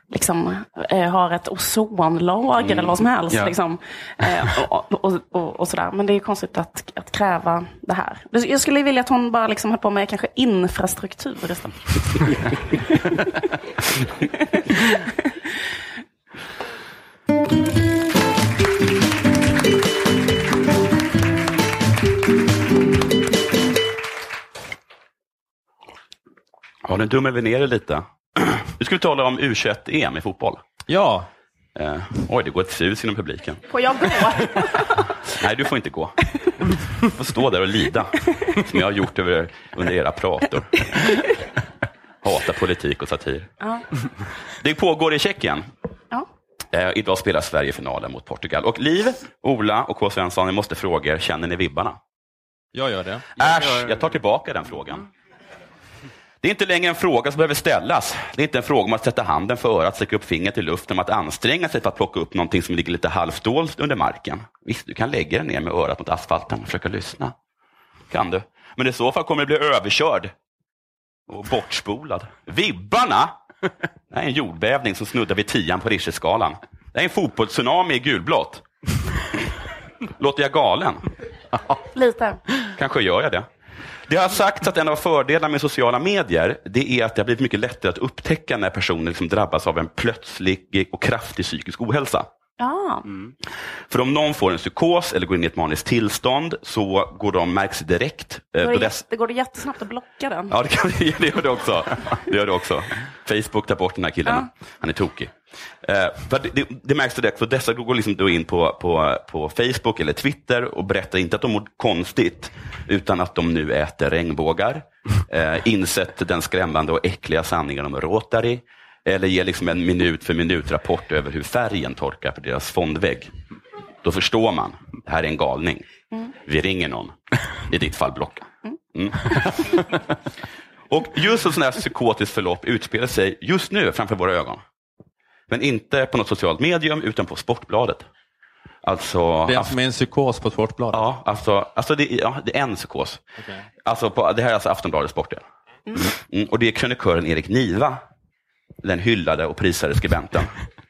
liksom, eh, har ett ozonlager eller vad som helst. Ja. Liksom, eh, och, och, och, och sådär. Men det är konstigt att, att kräva det här. Jag skulle vilja att hon bara liksom höll på med kanske infrastruktur istället. Ja, nu dummar vi ner det lite. Nu ska vi tala om U21-EM i fotboll. Ja, Eh, oj, det går ett sus inom publiken. Får jag gå? Nej, du får inte gå. Du får stå där och lida, som jag har gjort över, under era prator. Hata politik och satir. Ja. Det pågår i Tjeckien. Ja. Eh, idag spelar Sverige finalen mot Portugal. Och Liv, Ola och K. Svensson, jag måste fråga er, känner ni vibbarna? Jag gör det. Äsch, jag tar tillbaka den frågan. Det är inte längre en fråga som behöver ställas. Det är inte en fråga om att sätta handen för örat, sträcka upp fingret i luften, om att anstränga sig för att plocka upp någonting som ligger lite halvdolt under marken. Visst, du kan lägga dig ner med örat mot asfalten och försöka lyssna. Kan du. Men i så fall kommer du bli överkörd och bortspolad. Vibbarna! Det här är en jordbävning som snuddar vid tian på Richterskalan. Det är en fotbollstsunami i gulblått. Låter jag galen? Lite. Kanske gör jag det. Det har sagts att en av fördelarna med sociala medier det är att det har blivit mycket lättare att upptäcka när personer liksom drabbas av en plötslig och kraftig psykisk ohälsa. Ja. För om någon får en psykos eller går in i ett maniskt tillstånd så går de, märks direkt. eh, då är det, dess- jätte- går det jättesnabbt att blocka den. Ja, det, kan, det gör det också. Det gör det också. Facebook tar bort den här killen. Han är tokig. Eh, för det, det, märks direkt, för dessa går liksom då in på, på, på Facebook eller Twitter och berättar inte att de mår konstigt, utan att de nu äter regnbågar, eh, insett den skrämmande och äckliga sanningen om Rotary, eller ger liksom en minut för minut-rapport över hur färgen torkar på deras fondvägg. Då förstår man, det här är en galning. Vi ringer någon, i ditt fall blocka. Mm. Och just ett sånt här psykotiskt förlopp utspelar sig just nu framför våra ögon. Men inte på något socialt medium, utan på Sportbladet. Alltså, Det är som är en psykos på Sportbladet. ja, alltså, alltså det, är- ja, det är en psykos. Alltså på, det här är alltså Aftonbladets sportdel. Mm, och det är krönikören Erik Niva, den hyllade och prisade skribenten.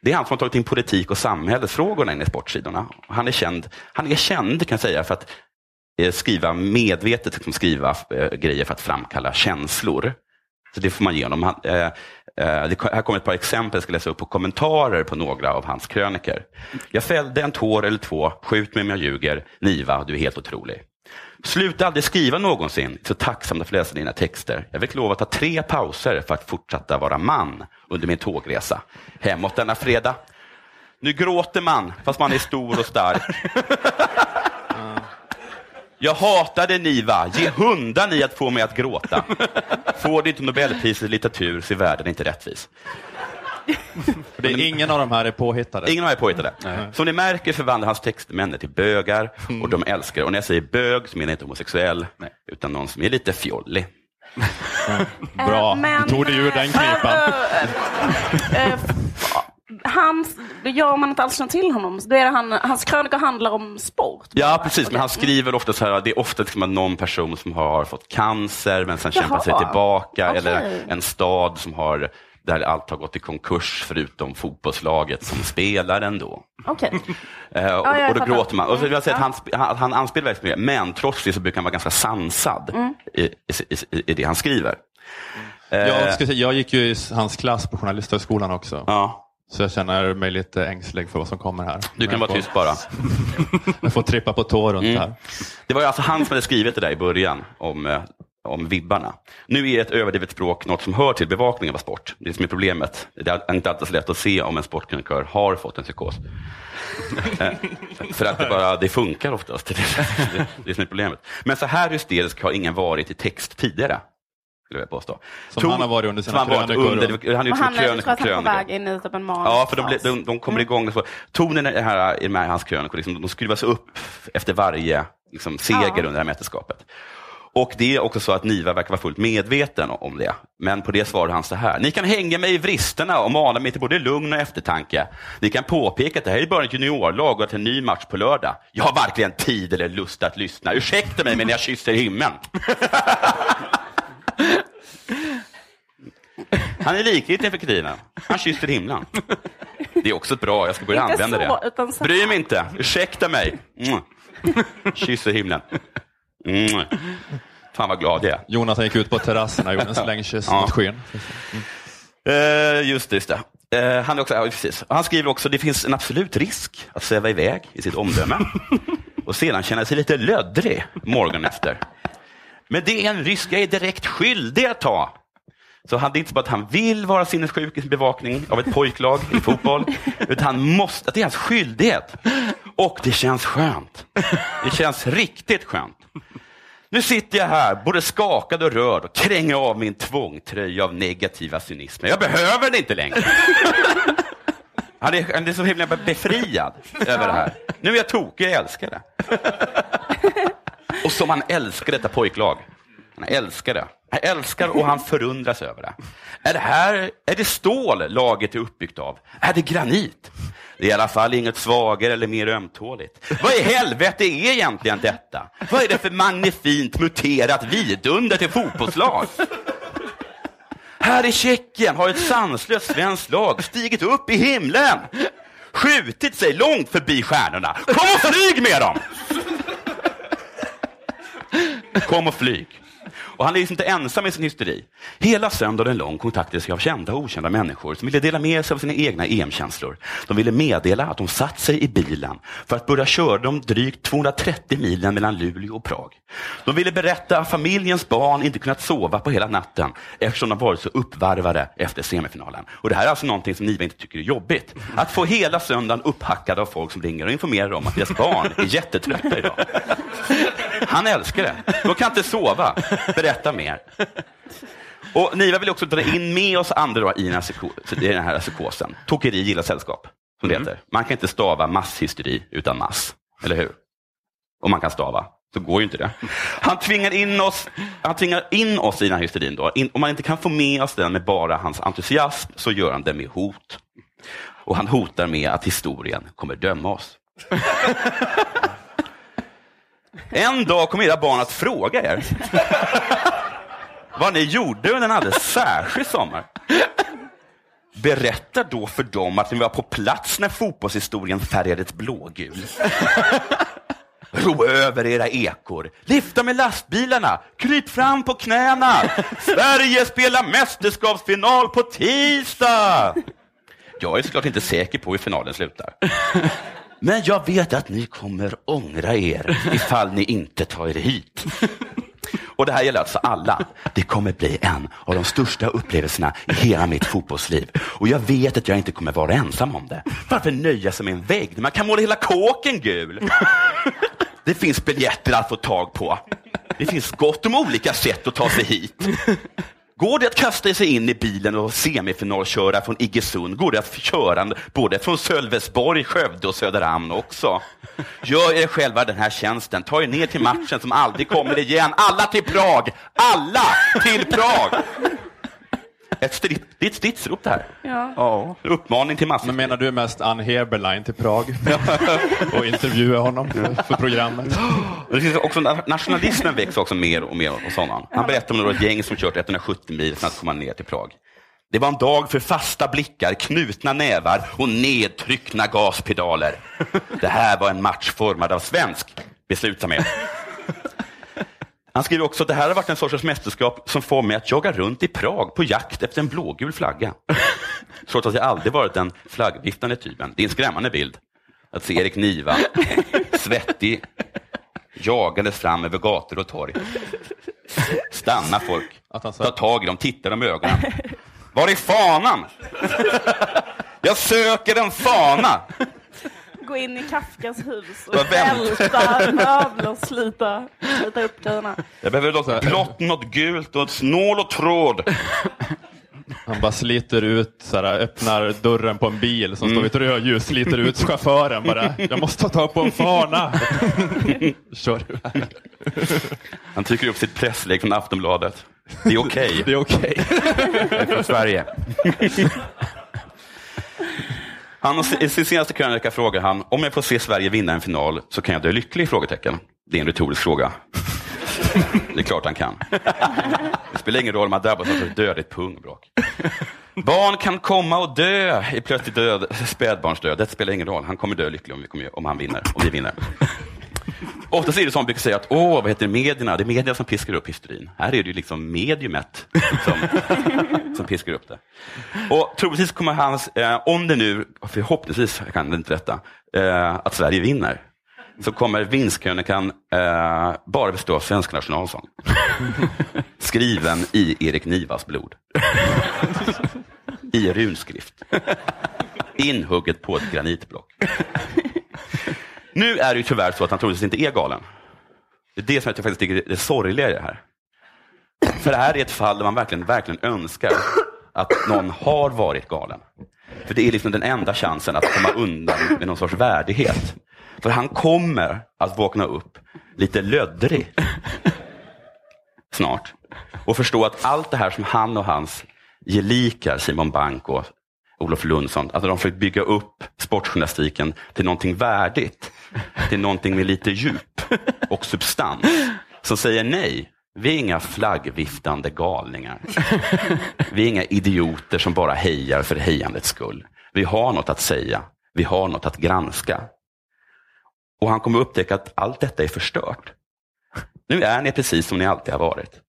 Det är han som har tagit in politik och samhällsfrågorna in i sportsidorna. Han är känd, han är känd kan jag säga, för att eh, skriva medvetet liksom skriva eh, grejer för att framkalla känslor. Så det får man ge honom. Han, eh, eh det, här kommer ett par exempel jag ska läsa upp på kommentarer på några av hans kröniker. Jag fällde en tår eller två, skjut mig om jag ljuger, Niva, du är helt otrolig. Sluta aldrig skriva någonsin, så tacksam att få läsa dina texter. Jag fick lov att ta tre pauser för att fortsätta vara man under min tågresa. Hemåt denna fredag. Nu gråter man, fast man är stor och stark. Jag hatade Niva, ge hundan i att få mig att gråta. Får du inte Nobelpriset i litteratur så är världen inte rättvis. Det är ingen av de här är påhittade. Ingen av er är påhittade. Som ni märker förvandlar hans texter män till bögar och de älskar. Och när jag säger bög så menar jag inte homosexuell, utan någon som är lite fjollig. Bra, Eh, men- du tog dig ur den knipan. Han, då gör man inte alls känner till honom. Då är det han, hans krönikor handlar om sport. Ja, precis. Men han skriver ofta så här, det är ofta liksom någon person som har fått cancer men sen kämpar sig Jaha. tillbaka. Okej. Eller en stad som har, där allt har gått i konkurs förutom fotbollslaget som spelar ändå. Okej. Eh, och, Ja, jag och då gråter man. Och så vill jag säga Mm, att han, han, anspelar verkligen mycket, men trots det så brukar han vara ganska sansad Mm. i, i, i, i det han skriver. Eh, Jag, ska säga, jag gick ju i hans klass på Journalisthögskolan också. ja, Så jag känner mig lite ängslig för vad som kommer här. du kan vara får, tyst bara. Jag får trippa på tå runt Mm. här. Det var alltså han som hade skrivit det där i början om, eh, om vibbarna. Nu är ett överdrivet språk något som hör till bevakning av sport. Det är det som är problemet. Det är inte alltid så lätt att se om en sportkrönikör har fått en psykos. Eh, För att det, bara, det funkar oftast. Det är det, som är problemet. Men så här hysterisk har ingen varit i text tidigare. Skulle jag påstå. Som han har varit under sina han varit under, Han gjort han är, jag krönikor tror att han är på väg in i typ en manus. Ja, för de, de, de kommer igång. Så. Tonen i, här, i de här, hans krönikor, liksom, de skruvas upp efter varje liksom, seger Ja. under det här mästerskapet. Och det är också så att Niva verkar vara fullt medveten om det. Men på det svarar han så här. Ni kan hänga mig i vristerna och mana mig till både lugn och eftertanke. Ni kan påpeka att det här är bara ett juniorlag och att det är en ny match på lördag. Jag har varken tid eller lust att lyssna. Ursäkta mig, men jag kysser himlen. Han är likgiltig inför kritiken. Han kysser himlen. Det är också bra, jag ska börja Inte använda så, det. utan så Bry mig inte, ursäkta mig. Mm. Kysser himlen. Mm. Fan vad glad jag är. Jonas gick ut på terrassen och gjorde en slängkyss Ja. mot skyn. Eh, just det. Just det. Eh, han, är också, ja, precis. han skriver också det finns en absolut risk att sväva iväg i sitt omdöme och sedan känna sig lite löddrig morgonen efter. Men det är en risk jag är direkt skyldig att ta. Så han, det är inte bara att han vill vara sinnessjuk i sin bevakning av ett pojklag i fotboll, utan han måste, det är hans skyldighet. Och det känns skönt. Det känns riktigt skönt. Nu sitter jag här, både skakad och rörd och kränger av min tvångtröja av negativa cynismer. Jag behöver den inte längre. Han är, han är så himla befriad över det här. Nu är jag tokig, jag älskar det. Och som han älskar detta pojklag. Han älskar det. Han älskar och han förundras över det. Är det här, är det stål laget är uppbyggt av? Är det granit? Det är i alla fall inget svagare eller mer ömtåligt. Vad i helvete är egentligen detta? Vad är det för magnifint muterat vidunder till fotbollslag? Här i Tjeckien har ett sanslöst svenskt lag stigit upp i himlen, skjutit sig långt förbi stjärnorna. Kom och flyg med dem! Kom och flyg. Och han är liksom inte ensam i sin hysteri. Hela söndagen lång kontaktades jag av kända och okända människor som ville dela med sig av sina egna EM-känslor. De ville meddela att de satt sig i bilen för att börja köra de drygt 230 milen mellan Luleå och Prag. De ville berätta att familjens barn inte kunnat sova på hela natten eftersom de varit så uppvarvade efter semifinalen. Och det här är alltså någonting som Niva inte tycker är jobbigt. Att få hela söndagen upphackad av folk som ringer och informerar om att deras barn är jättetrötta idag. Han älskar det. De kan inte sova. Berätta mer. Och Niva vill också dra in med oss andra i den här, psyko- i den här psykosen. Tokeri gillar sällskap, som det heter. Man kan inte stava masshysteri utan mass, eller hur? Om man kan stava, så går ju inte det. Han tvingar in oss, han tvingar in oss i den här hysterin. Då. In, om man inte kan få med oss den med bara hans entusiasm, så gör han det med hot. Och han hotar med att historien kommer döma oss. En dag kommer era barn att fråga er vad ni gjorde under en alldeles särskild sommar. Berätta då för dem att ni var på plats när fotbollshistorien färgades blågul. Ro över era ekor, lifta med lastbilarna, kryp fram på knäna. Sverige spelar mästerskapsfinal på tisdag. Jag är såklart inte säker på hur finalen slutar. Men jag vet att ni kommer ångra er ifall ni inte tar er hit. Och det här gäller alltså alla. Det kommer bli en av de största upplevelserna i hela mitt fotbollsliv. Och jag vet att jag inte kommer vara ensam om det. Varför nöja sig med en vägg när man kan måla hela kåken gul? Det finns biljetter att få tag på. Det finns gott om olika sätt att ta sig hit. Går det att kasta sig in i bilen och semifinalköra från Iggesund, går det att köra både från Sölvesborg, Skövde och Söderhamn också. Gör er själva den här tjänsten, ta er ner till matchen som aldrig kommer igen. Alla till Prag! Alla till Prag! Ett strid, det är ett stridsrop det här. Ja. Ja, uppmaning till massor. Men menar du mest Ann Heberlein till Prag och intervjua honom för, för programmet? Det finns också, nationalismen växer också mer och mer hos honom. Han berättar om några gäng som kört 170 mil för att komma ner till Prag. Det var en dag för fasta blickar, knutna nävar och nedtryckna gaspedaler. Det här var en match formad av svensk beslutsamhet. Han skriver också att det här har varit en sorts mästerskap som får mig att jogga runt i Prag på jakt efter en blågul flagga. Trots att jag aldrig varit den flaggviftande typen. Det är en skrämmande bild. Att se Erik Niva, svettig, jagandes fram över gator och torg. Stanna folk, ta tag i dem, titta dem i ögonen. Var är fanan? Jag söker en fana. Gå in i Kafkas hus och välta möbler och slita, slita upp grejerna. Jag behöver något blått, något gult och ett snål och tråd. Han bara sliter ut, såhär, öppnar dörren på en bil som står vid ett rödljus, sliter ut chauffören bara. Jag måste ta tag på en fana. Kör iväg. Han trycker upp sitt presslägg från Aftonbladet. Det är okej. Det är okej. från Sverige. Han, I sin senaste krönika frågar han, om jag får se Sverige vinna en final så kan jag dö lycklig? Frågetecken. Det är en retorisk fråga. Det är klart han kan. Det spelar ingen roll om han drabbas av ett dödligt pungbråk. Barn kan komma och dö i plötslig död, spädbarnsdöd. Det spelar ingen roll. Han kommer dö lycklig om, vi kommer, om han vinner, om vi vinner. Oftast är det som man brukar säga att åh, vad heter det, medierna? Det är medierna som piskar upp hysterin. Här är det ju liksom mediumet som, som piskar upp det. Och troligtvis kommer hans, eh, om det nu, förhoppningsvis jag kan det inte detta, eh, att Sverige vinner, så kommer vinstkrönikan eh, bara bestå av svensk nationalsång. Skriven i Erik Nivas blod. I runskrift. Inhugget på ett granitblock. Nu är det ju tyvärr så att han troligtvis inte är galen. Det är det som jag faktiskt tycker är sorgliga i det här. För det här är ett fall där man verkligen, verkligen önskar att någon har varit galen. För det är liksom den enda chansen att komma undan med någon sorts värdighet. För han kommer att vakna upp lite löddrig snart och förstå att allt det här som han och hans gelikar, Simon Bank och Olof Lundsson, att de försökt bygga upp sportjournalistiken till någonting värdigt, till någonting med lite djup och substans, som säger nej. Vi är inga flaggviftande galningar. Vi är inga idioter som bara hejar för hejandets skull. Vi har något att säga. Vi har något att granska. Och han kommer upptäcka att allt detta är förstört. Nu är ni precis som ni alltid har varit.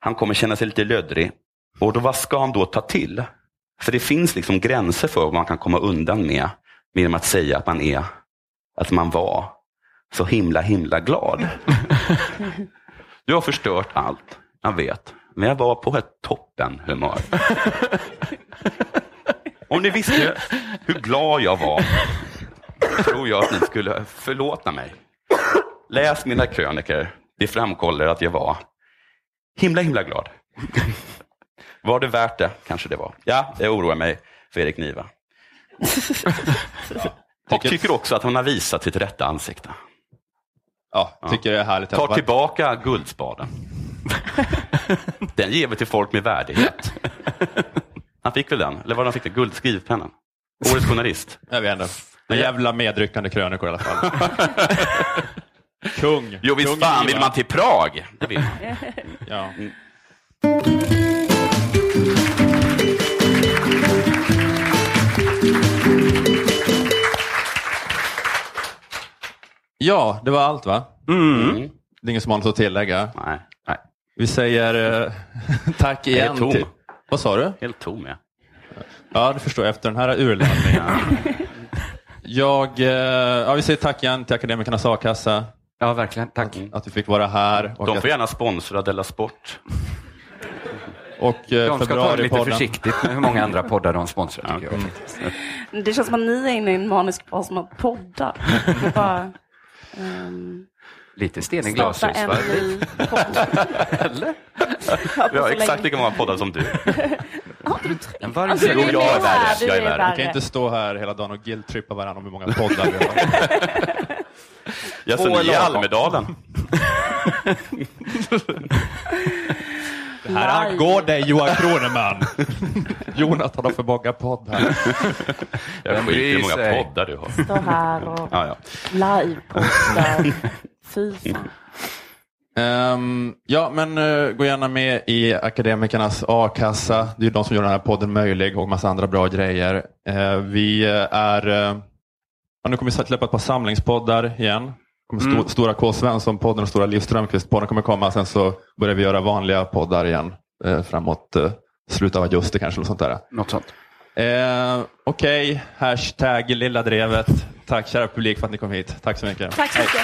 Han kommer känna sig lite löddrig. Och då, vad ska han då ta till? För det finns liksom gränser för vad man kan komma undan med, genom att säga att man är, att man var så himla himla glad. Du har förstört allt, jag vet. Men jag var på ett toppenhumör. Om ni visste hur glad jag var, tror jag att ni skulle förlåta mig. Läs mina kröniker. Det framkommer att jag var himla himla glad. Var det värt det? Kanske det var. Ja, jag oroar mig för Erik Niva. Och tycker också att hon har visat sitt rätta ansikte. Ja, tycker det är härligt. Tar tillbaka guldspaden. Den ger vi till folk med värdighet. Han fick väl den? Eller var det han fick det? Guldskrivpennan? Årets journalist. Jag vet inte. En jävla medryckande krönikor i alla fall. Kung. Jo, visst Kung fan vill man till Prag? Det vill man. Ja. Ja, det var allt va? Mm. Det är ingen som har något att tillägga. Nej, nej. Vi säger eh, tack Jag är igen. tom. Till... Vad sa du? Helt tom jag. Ja, det förstår jag efter den här urladdningen. Jag, eh, ja, vi säger tack igen till Akademikernas a-kassa. Ja, verkligen. Tack. Att vi fick vara här. Och, De att, får gärna sponsra Della Sport. och eh, De ska ta det lite försiktigt med hur många andra poddar de sponsrar. tycker jag. Det känns som att ni är inne i en manisk fas som att podda. Det är Bara, ehm, Lite sten i glashus. Va? Eller? Vi har exakt lika många poddar som du. En varje Alltså, Jo, jag är är värre. du Jag är är värre. Vi kan inte stå här hela dagen och guilt-trippa varandra om hur många poddar vi har. Ja, så Två ni är i Almedalen. Här angår dig Johan Kroneman. Jonathan har för många podd här. Jag skiter i hur många sig? poddar du har. Stå här och Ja, ja. livepoddar. Fy fan. Ehm, ja, men eh, gå gärna med i Akademikernas a-kassa. Det är ju de som gör den här podden möjlig och massa andra bra grejer. Eh, vi eh, är, uh, nu kommer vi släppa ett par samlingspoddar igen. Kommer Mm. Stora K Svensson-podden och Stora Liv Strömquist-podden kommer komma. Sen så börjar vi göra vanliga poddar igen eh, framåt uh, slutet av augusti kanske. Något sånt där. Något sånt. Eh, Okej, hashtag Lilla Drevet. Tack kära publik för att ni kom hit. Tack så mycket. Tack så mycket.